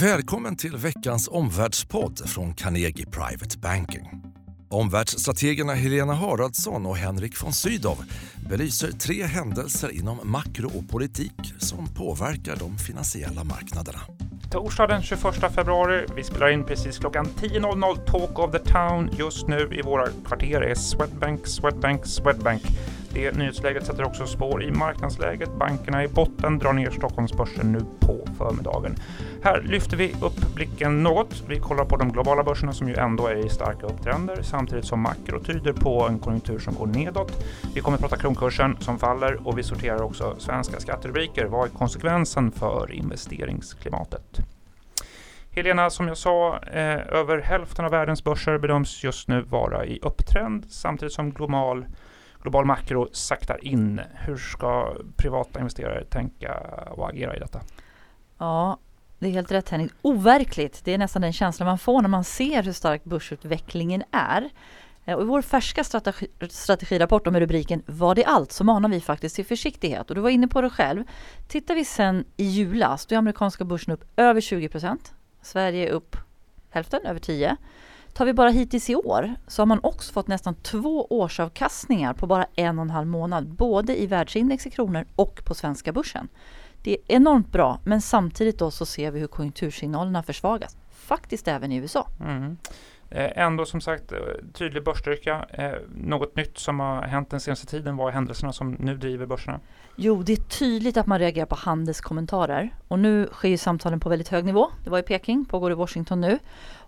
Välkommen till veckans omvärldspodd från Carnegie Private Banking. Omvärldsstrategerna Helena Haraldsson och Henrik von Sydow belyser tre händelser inom makro och politik som påverkar de finansiella marknaderna. Torsdag den 21 februari. Vi spelar in precis klockan 10.00 Talk of the Town. Just nu i våra kvarter är Swedbank, Swedbank, Swedbank. Det nyhetsläget sätter också spår i marknadsläget. Bankerna i botten drar ner Stockholmsbörsen nu på förmiddagen. Här lyfter vi upp blicken något. Vi kollar på de globala börserna som ju ändå är i starka upptrender samtidigt som makro tyder på en konjunktur som går nedåt. Vi kommer att prata kronkursen som faller och vi sorterar också svenska skatterubriker. Vad är konsekvensen för investeringsklimatet? Helena, som jag sa, eh, över hälften av världens börser bedöms just nu vara i upptrend samtidigt som global global makro saktar in. Hur ska privata investerare tänka och agera i detta? Ja, det är helt rätt Henrik. Overkligt, det är nästan den känslan man får när man ser hur stark börsutvecklingen är. Eh, och I vår färska strategi, strategirapport med rubriken Var det allt? så manar vi faktiskt till försiktighet. Och du var inne på det själv. Tittar vi sen i julas, då är amerikanska börsen upp över 20% Sverige är upp hälften, över 10 Tar vi bara hittills i år så har man också fått nästan två årsavkastningar på bara en och en halv månad, både i världsindex i kronor och på svenska börsen. Det är enormt bra, men samtidigt då så ser vi hur konjunktursignalerna försvagas. Faktiskt även i USA. Mm. Eh, ändå som sagt eh, tydlig börsstyrka. Eh, något nytt som har hänt den senaste tiden. Vad är händelserna som nu driver börserna? Jo, det är tydligt att man reagerar på handelskommentarer. Och nu sker samtalen på väldigt hög nivå. Det var i Peking, pågår i Washington nu.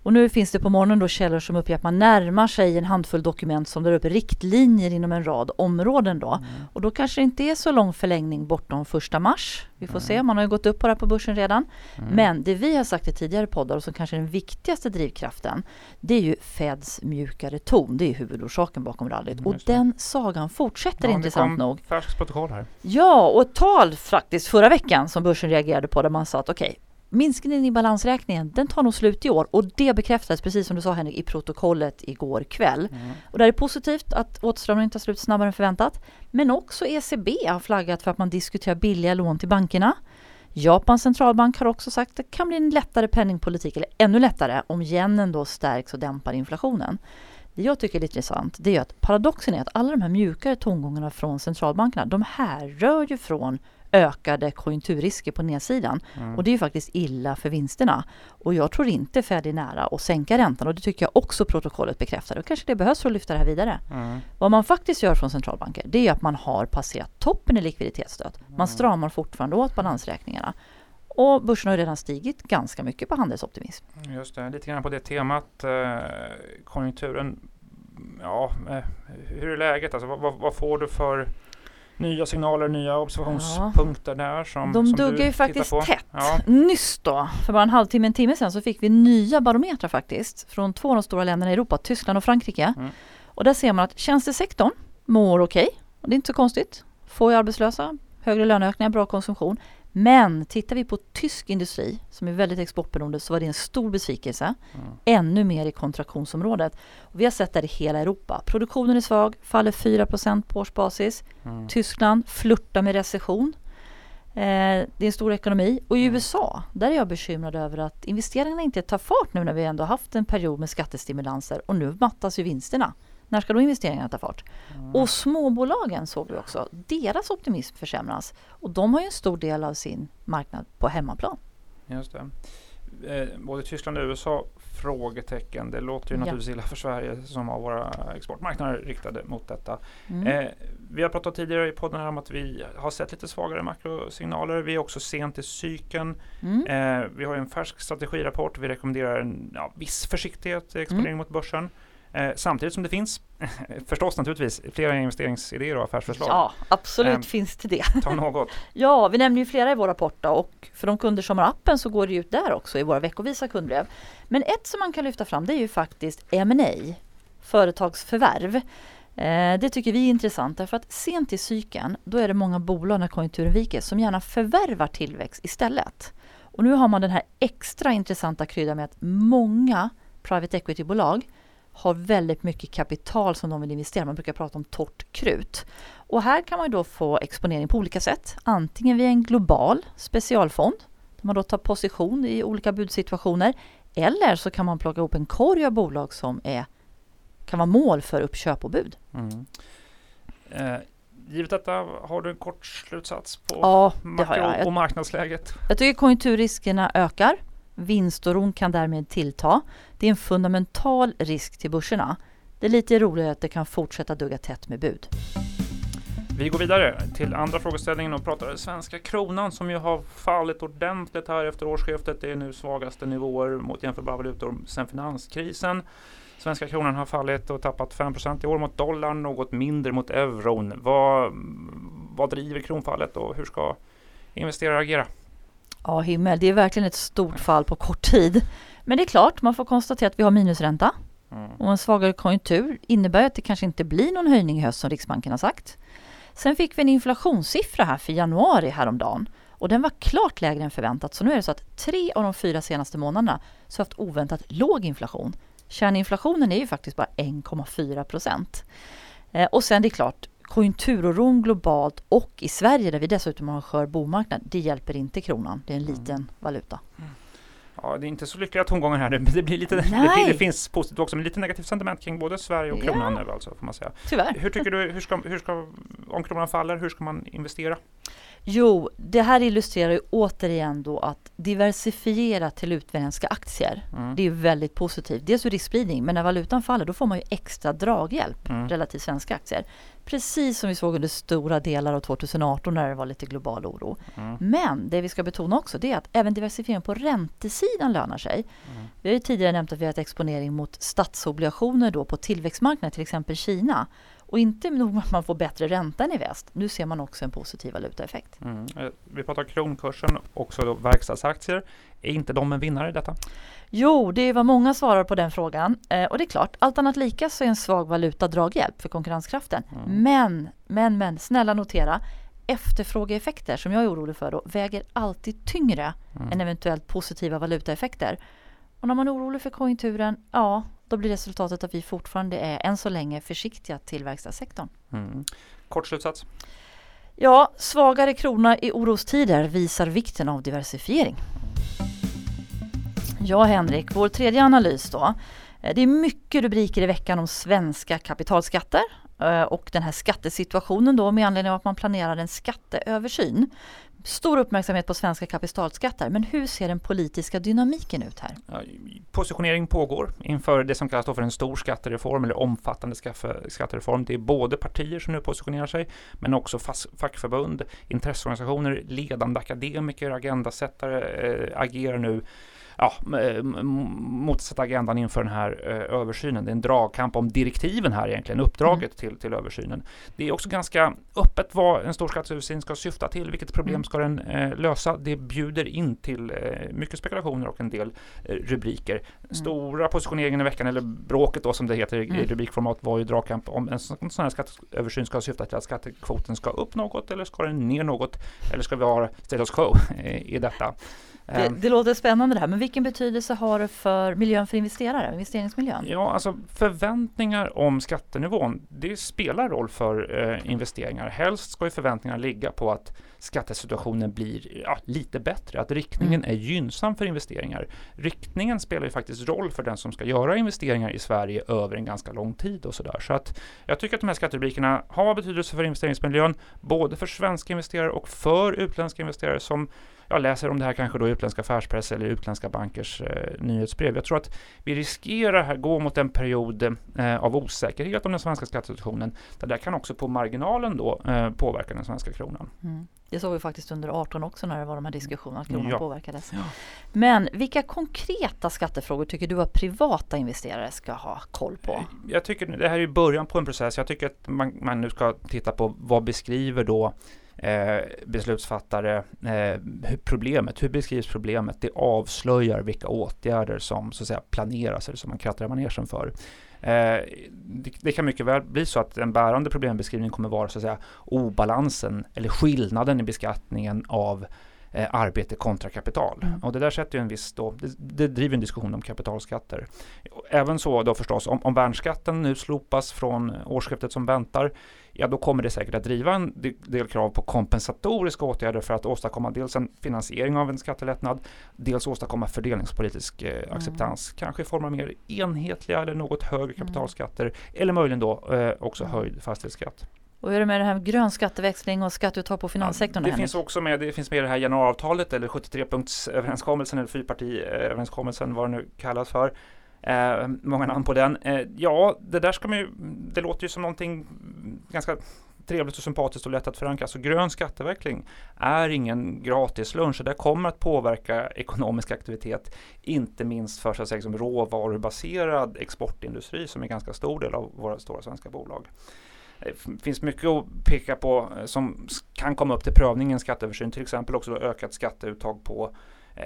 Och nu finns det på morgonen då källor som uppger att man närmar sig en handfull dokument som drar upp riktlinjer inom en rad områden då. Mm. Och då kanske det inte är så lång förlängning bortom första mars. Vi får mm. se, man har ju gått upp på det här på börsen redan. Mm. Men det vi har sagt i tidigare poddar och som kanske är den viktigaste drivkraften det är ju Feds mjukare ton. Det är huvudorsaken bakom rallyt. Och den sagan fortsätter ja, intressant kom nog. Färskt protokoll här. Ja, och ett tal faktiskt förra veckan som börsen reagerade på där man sa att okej, okay, minskningen i balansräkningen den tar nog slut i år och det bekräftades precis som du sa Henrik i protokollet igår kväll. Mm. Och det är positivt att åtstramningen tar slut snabbare än förväntat. Men också ECB har flaggat för att man diskuterar billiga lån till bankerna. Japans centralbank har också sagt att det kan bli en lättare penningpolitik, eller ännu lättare, om yenen då stärks och dämpar inflationen. Det jag tycker är lite intressant, det är att paradoxen är att alla de här mjukare tongångarna från centralbankerna, de härrör ju från ökade konjunkturrisker på nedsidan. Mm. Och det är ju faktiskt illa för vinsterna. Och jag tror inte Fed är nära att sänka räntan och det tycker jag också protokollet bekräftar. Och kanske det behövs för att lyfta det här vidare. Mm. Vad man faktiskt gör från centralbanker det är att man har passerat toppen i likviditetsstöd. Man mm. stramar fortfarande åt balansräkningarna. Och börsen har redan stigit ganska mycket på handelsoptimism. Just det, lite grann på det temat. Eh, konjunkturen, ja, eh, hur är läget? Alltså, vad, vad, får du för nya signaler, nya observationspunkter ja. där som De som duggar ju faktiskt på. tätt. Ja. Nyss då, för bara en halvtimme, en timme sedan så fick vi nya barometrar faktiskt från två av de stora länderna i Europa, Tyskland och Frankrike. Mm. Och där ser man att tjänstesektorn mår okej. Okay. Det är inte så konstigt. Få arbetslösa, högre löneökningar, bra konsumtion. Men tittar vi på tysk industri som är väldigt exportberoende så var det en stor besvikelse. Mm. Ännu mer i kontraktionsområdet. Och vi har sett det i hela Europa. Produktionen är svag, faller 4% på årsbasis. Mm. Tyskland flörtar med recession. Eh, det är en stor ekonomi. Och i mm. USA, där är jag bekymrad över att investeringarna inte tar fart nu när vi ändå haft en period med skattestimulanser och nu mattas ju vinsterna. När ska då investeringarna ta fart? Mm. Och småbolagen såg vi också, deras optimism försämras. Och de har ju en stor del av sin marknad på hemmaplan. Just det. Eh, både Tyskland och USA frågetecken. Det låter ju ja. naturligtvis illa för Sverige som har våra exportmarknader riktade mot detta. Mm. Eh, vi har pratat tidigare i podden om att vi har sett lite svagare makrosignaler. Vi är också sent i cykeln. Mm. Eh, vi har en färsk strategirapport. Vi rekommenderar en ja, viss försiktighet i exponering mm. mot börsen. Eh, samtidigt som det finns förstås naturligtvis flera investeringsidéer och affärsförslag. Ja, absolut eh, finns det det. Ta något. ja, vi nämner ju flera i vår rapport då, och för de kunder som har appen så går det ut där också i våra veckovisa kundbrev. Men ett som man kan lyfta fram det är ju faktiskt M&A, företagsförvärv. Eh, det tycker vi är intressant därför att sent i cykeln då är det många bolag när konjunkturen viker som gärna förvärvar tillväxt istället. Och nu har man den här extra intressanta kryddan med att många private equity-bolag har väldigt mycket kapital som de vill investera. Man brukar prata om torrt krut. Och här kan man då få exponering på olika sätt. Antingen via en global specialfond Där man då tar position i olika budsituationer. Eller så kan man plocka ihop en korg av bolag som är, kan vara mål för uppköp och bud. Mm. Eh, givet detta, har du en kort slutsats på Ja, makro och marknadsläget? Jag tycker konjunkturriskerna ökar. Vinstoron kan därmed tillta. Det är en fundamental risk till börserna. Det är lite roligt att det kan fortsätta dugga tätt med bud. Vi går vidare till andra frågeställningen och pratar svenska kronan som ju har fallit ordentligt här efter årsskiftet. Det är nu svagaste nivåer mot jämförbara valutor sedan finanskrisen. Svenska kronan har fallit och tappat 5% i år mot dollarn, något mindre mot euron. Vad, vad driver kronfallet och hur ska investerare agera? Ja, himmel. Det är verkligen ett stort fall på kort tid. Men det är klart, man får konstatera att vi har minusränta. Mm. Och en svagare konjunktur innebär att det kanske inte blir någon höjning i höst som Riksbanken har sagt. Sen fick vi en inflationssiffra här för januari häromdagen. Och den var klart lägre än förväntat. Så nu är det så att tre av de fyra senaste månaderna så har haft oväntat låg inflation. Kärninflationen är ju faktiskt bara 1,4 procent. Eh, och sen det är klart, konjunkturoron globalt och i Sverige där vi dessutom har en skör bomarknad, det hjälper inte kronan. Det är en liten valuta. Ja, det är inte så lyckliga tongångar här. Det, blir lite, det, Nej. det finns positivt också, men lite negativt sentiment kring både Sverige och Ja. kronan nu alltså, får man säga. Tyvärr. Hur tycker du, hur ska, hur ska, om kronan faller, hur ska man investera? Jo, det här illustrerar ju återigen då att diversifiera till utländska aktier. Mm. Det är väldigt positivt. Dels ur riskspridning, men när valutan faller då får man ju extra draghjälp Mm. relativt svenska aktier. Precis som vi såg under stora delar av 2018 när det var lite global oro. Mm. Men det vi ska betona också det är att även diversifiering på räntesidan lönar sig. Mm. Vi har ju tidigare nämnt att vi har ett exponering mot statsobligationer då på tillväxtmarknader, till exempel Kina. Och inte nog med att man får bättre ränta än i väst, nu ser man också en positiv valutaeffekt. Mm. Eh, Vi pratar kronkursen, också då verkstadsaktier. Är inte de en vinnare i detta? Jo, det är vad många svarar på den frågan. Eh, och det är klart, allt annat lika så är en svag valuta draghjälp för konkurrenskraften. Mm. Men, men, men, snälla notera, efterfrågeeffekter som jag är orolig för då, väger alltid tyngre Mm. än eventuellt positiva valutaeffekter. Och när man är orolig för konjunkturen, ja, då blir resultatet att vi fortfarande är än så länge försiktiga till verkstadssektorn. Mm. Kort slutsats. Ja, svagare krona i orostider visar vikten av diversifiering. Ja, Henrik, vår tredje analys då. Eh, Det är mycket rubriker i veckan om svenska kapitalskatter eh, och den här skattesituationen då med anledning av att man planerar en skatteöversyn. Stor uppmärksamhet på svenska kapitalskatter, men hur ser den politiska dynamiken ut här? Positionering pågår inför det som kallas för en stor skattereform eller omfattande skattereform. Det är både partier som nu positionerar sig men också fackförbund, intresseorganisationer, ledande akademiker, agendasättare eh, agerar nu ja, m- m- mot att sätta agendan inför den här eh, översynen. Det är en dragkamp om direktiven här egentligen, uppdraget till, till översynen. Det är också ganska öppet vad en stor skatteöversyn ska syfta till, vilket problem Mm. ska den eh, lösa. Det bjuder in till eh, mycket spekulationer och en del eh, rubriker. Stora positioneringen i veckan, eller bråket då som det heter i Mm. rubrikformat, var ju dragkamp om en sån sån här skatteöversyn ska syfta till att skattekvoten ska upp något eller ska den ner något eller ska vi ha status quo eh, i detta? Det, Ehm, det låter spännande det här, men vilken betydelse har det för miljön för investerare, investeringsmiljön? Ja, alltså förväntningar om skattenivån, det spelar roll för eh, investeringar. Helst ska ju förväntningarna ligga på att skattesituationen blir ja, lite bättre, att riktningen är gynnsam för investeringar. Riktningen spelar ju faktiskt roll för den som ska göra investeringar i Sverige över en ganska lång tid och sådär. Så att jag tycker att de här skatterubrikerna har betydelse för investeringsmiljön, både för svenska investerare och för utländska investerare som jag läser om det här kanske då i utländska affärspress eller utländska bankers eh, nyhetsbrev. Jag tror att vi riskerar här gå mot en period eh, av osäkerhet om den svenska skattesituationen. Där det kan också på marginalen då eh, påverka den svenska kronan. Mm. Det såg vi faktiskt under 18 också när det var de här diskussionerna att kronan Ja. påverkades. Ja. Men vilka konkreta skattefrågor tycker du att privata investerare ska ha koll på? Jag tycker det här är början på en process. Jag tycker att man, man nu ska titta på vad beskriver då eh, beslutsfattare eh, problemet, hur beskrivs problemet? Det avslöjar vilka åtgärder som så att säga planeras eller som man krattar manegen för. Eh, det, det kan mycket väl bli så att en bärande problembeskrivning kommer vara så att säga obalansen eller skillnaden i beskattningen av eh, arbete kontra kapital. Mm. Och det där sätter ju en viss, då, det, det, driver en diskussion om kapitalskatter. Även så då förstås, om, om värnskatten nu slopas från årsskiftet som väntar, ja då kommer det säkert att driva en del krav på kompensatoriska åtgärder för att åstadkomma dels en finansiering av en skattelättnad, dels åstadkomma fördelningspolitisk eh, mm. acceptans, kanske i form av mer enhetliga eller något högre mm. kapitalskatter, mm. eller möjligen då eh, också mm. höjd fastighetsskatt. Och hur är det med det här grön skatteväxling och skatteuttag på finanssektorn? Ja, det finns också med, det finns med i det här januariavtalet eller 73-punktsöverenskommelsen eller fyrpartiöverenskommelsen vad det nu kallas för. Eh, många namn på den. Eh, ja, det där ska man ju, det låter ju som någonting ganska trevligt och sympatiskt och lätt att förankra. Så grön skatteväxling är ingen gratis lunch. Det kommer att påverka ekonomisk aktivitet, inte minst för så att säga, som råvarubaserad exportindustri som är en ganska stor del av våra stora svenska bolag. Det finns mycket att peka på eh, som kan komma upp till prövning i en skatteöversyn, till exempel också ökat skatteuttag på Eh,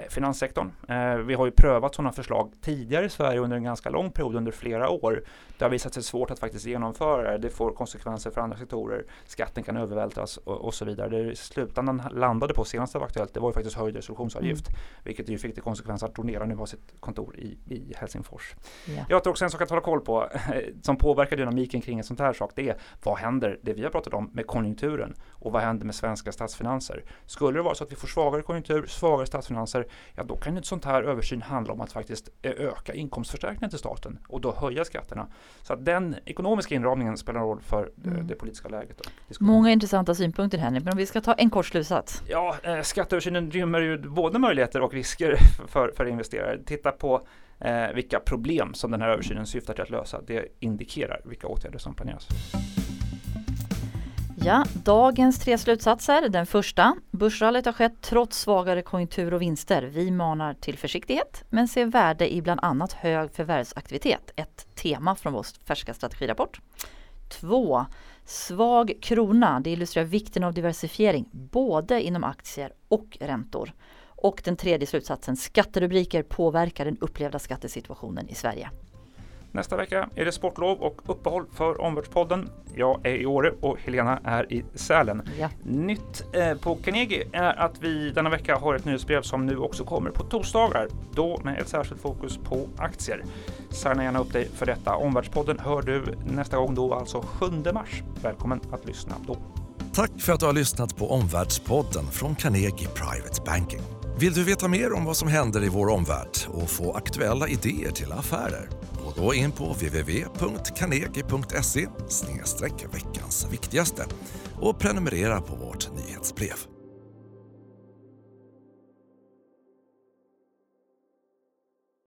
finanssektorn. Eh, vi har ju prövat sådana förslag tidigare i Sverige under en ganska lång period, under flera år. Det har visat sig svårt att faktiskt genomföra det. Det får konsekvenser för andra sektorer. Skatten kan övervältras och, och så vidare. Det i slutändan landade på senast det var aktuellt, det var ju faktiskt höjd resolutionsavgift. Mm. Vilket ju fick till konsekvens att Tornera nu har sitt kontor i, i Helsingfors. Ja. Jag tror också en sak att hålla koll på som påverkar dynamiken kring en sån här sak. Det är vad händer, det vi har pratat om, med konjunkturen och vad händer med svenska statsfinanser? Skulle det vara så att vi får svagare konjunktur, svagare statsfinanser miljarder, ja då kan ett sånt här översyn handla om att faktiskt öka inkomstförstärkningen till staten och då höja skatterna. Så att den ekonomiska inramningen spelar roll för mm. det politiska läget. Många intressanta synpunkter Henrik, men om vi ska ta en kort slutsats. Ja, eh, skatteöversynen rymmer ju både möjligheter och risker för, för investerare. Titta på eh, vilka problem som den här översynen syftar till att lösa. Det indikerar vilka åtgärder som planeras. Ja, dagens tre slutsatser. Den första. Börsrallyt har skett trots svagare konjunktur och vinster. Vi manar till försiktighet men ser värde i bland annat hög förvärvsaktivitet. Ett tema från vår färska strategirapport. Två, Svag krona. Det illustrerar vikten av diversifiering både inom aktier och räntor. Och den tredje slutsatsen. Skatterubriker påverkar den upplevda skattesituationen i Sverige. Nästa vecka är det sportlov och uppehåll för Omvärldspodden. Jag är i Åre och Helena är i Sälen. Ja. Nytt eh, på Carnegie är att vi denna vecka har ett nyhetsbrev som nu också kommer på torsdagar. Då med ett särskilt fokus på aktier. Signa gärna upp dig för detta. Omvärldspodden hör du nästa gång då, alltså 7 mars. Välkommen att lyssna då. Tack för att du har lyssnat på Omvärldspodden från Carnegie Private Banking. Vill du veta mer om vad som händer i vår omvärld och få aktuella idéer till affärer? Gå då in på www.carnegie.se veckans viktigaste och prenumerera på vårt nyhetsbrev.